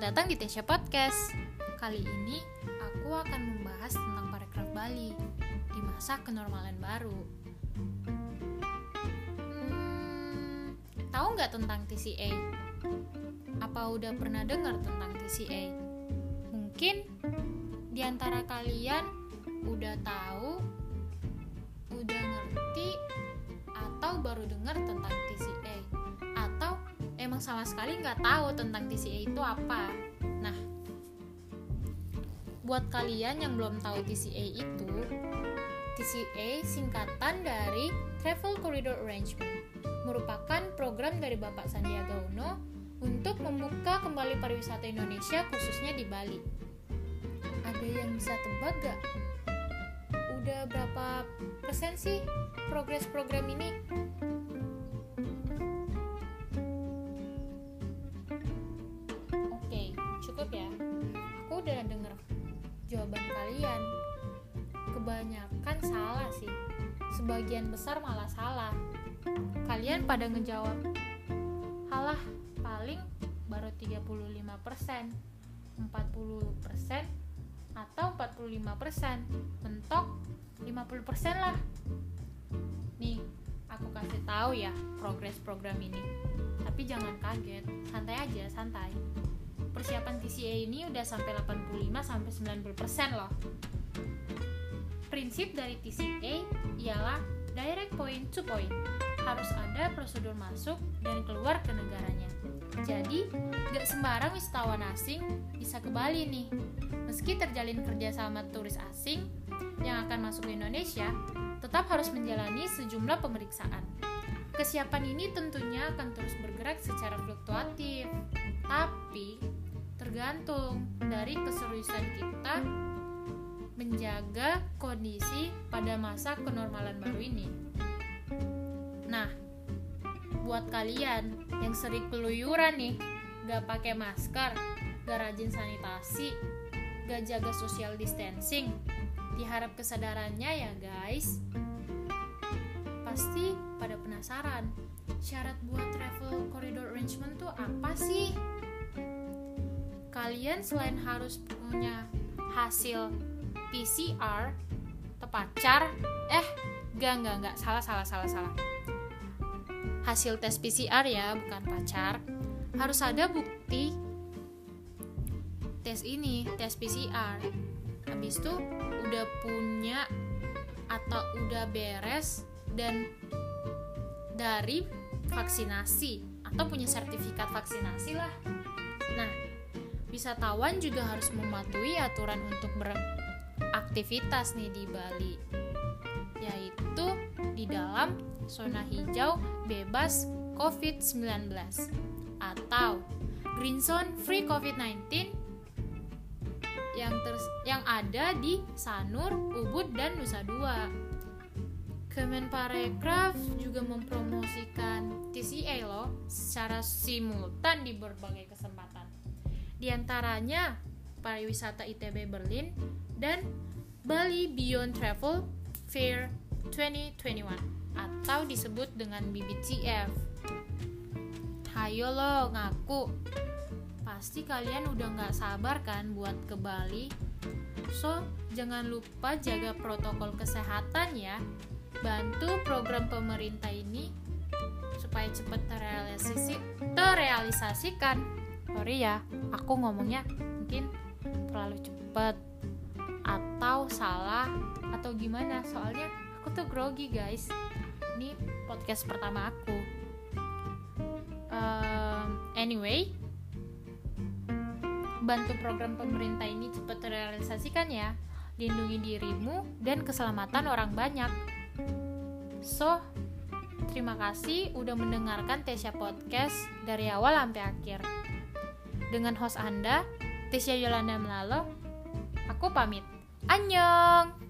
Selamat datang di Tesha Podcast. Kali ini aku akan membahas tentang parekraf Bali di masa kenormalan baru. Hmm, tahu nggak tentang TCA? Apa udah pernah dengar tentang TCA? Mungkin di antara kalian udah tahu, udah ngerti, atau baru dengar emang sama sekali nggak tahu tentang TCA itu apa. Nah, buat kalian yang belum tahu TCA itu, TCA singkatan dari Travel Corridor Arrangement, merupakan program dari Bapak Sandiaga Uno untuk membuka kembali pariwisata Indonesia khususnya di Bali. Ada yang bisa tebak gak? Udah berapa persen sih progres program ini? Cukup ya. Aku udah denger jawaban kalian. Kebanyakan salah sih. Sebagian besar malah salah. Kalian pada ngejawab, halah paling baru 35%, 40% atau 45%, mentok 50% lah. Nih, aku kasih tahu ya progres program ini. Tapi jangan kaget, santai aja, santai. Persiapan TCA ini udah sampai 85 sampai 90% loh. Prinsip dari TCA ialah direct point to point. Harus ada prosedur masuk dan keluar ke negaranya. Jadi, gak sembarang wisatawan asing bisa ke Bali nih. Meski terjalin kerjasama turis asing yang akan masuk ke Indonesia, tetap harus menjalani sejumlah pemeriksaan. Kesiapan ini tentunya akan terus bergerak secara fluktuatif, tergantung dari keseriusan kita menjaga kondisi pada masa kenormalan baru ini. Nah, buat kalian yang sering keluyuran nih, gak pakai masker, gak rajin sanitasi, gak jaga social distancing, diharap kesadarannya ya guys. Pasti pada penasaran, syarat buat travel corridor arrangement tuh apa sih? Kalian selain harus punya hasil PCR tepacar, eh, gak, gak, gak, salah, salah, salah, salah. Hasil tes PCR ya, bukan pacar. Harus ada bukti tes ini, tes PCR. Habis itu udah punya atau udah beres dan dari vaksinasi atau punya sertifikat vaksinasi lah. Nah, wisatawan juga harus mematuhi aturan untuk beraktivitas nih di Bali, yaitu di dalam zona hijau bebas COVID-19 atau Green Zone Free COVID-19 yang ters yang ada di Sanur, Ubud, dan Nusa Dua. Kemenparekraf juga mempromosikan TCA loh secara simultan di berbagai kesempatan. Di antaranya pariwisata ITB Berlin dan Bali Beyond Travel Fair 2021 atau disebut dengan BBTF. Hayo lo ngaku. Pasti kalian udah nggak sabar kan buat ke Bali. So, jangan lupa jaga protokol kesehatan ya bantu program pemerintah ini supaya cepat terrealisasi terrealisasikan sorry ya aku ngomongnya mungkin terlalu cepat atau salah atau gimana. Soalnya aku tuh grogi guys. Ini podcast pertama aku. Um, anyway bantu program pemerintah ini cepat terrealisasikan ya. Lindungi dirimu dan keselamatan orang banyak. So, terima kasih udah mendengarkan Tesya Podcast dari awal sampai akhir. Dengan host Anda, Tesya Yolanda Melalo, aku pamit. Annyeong!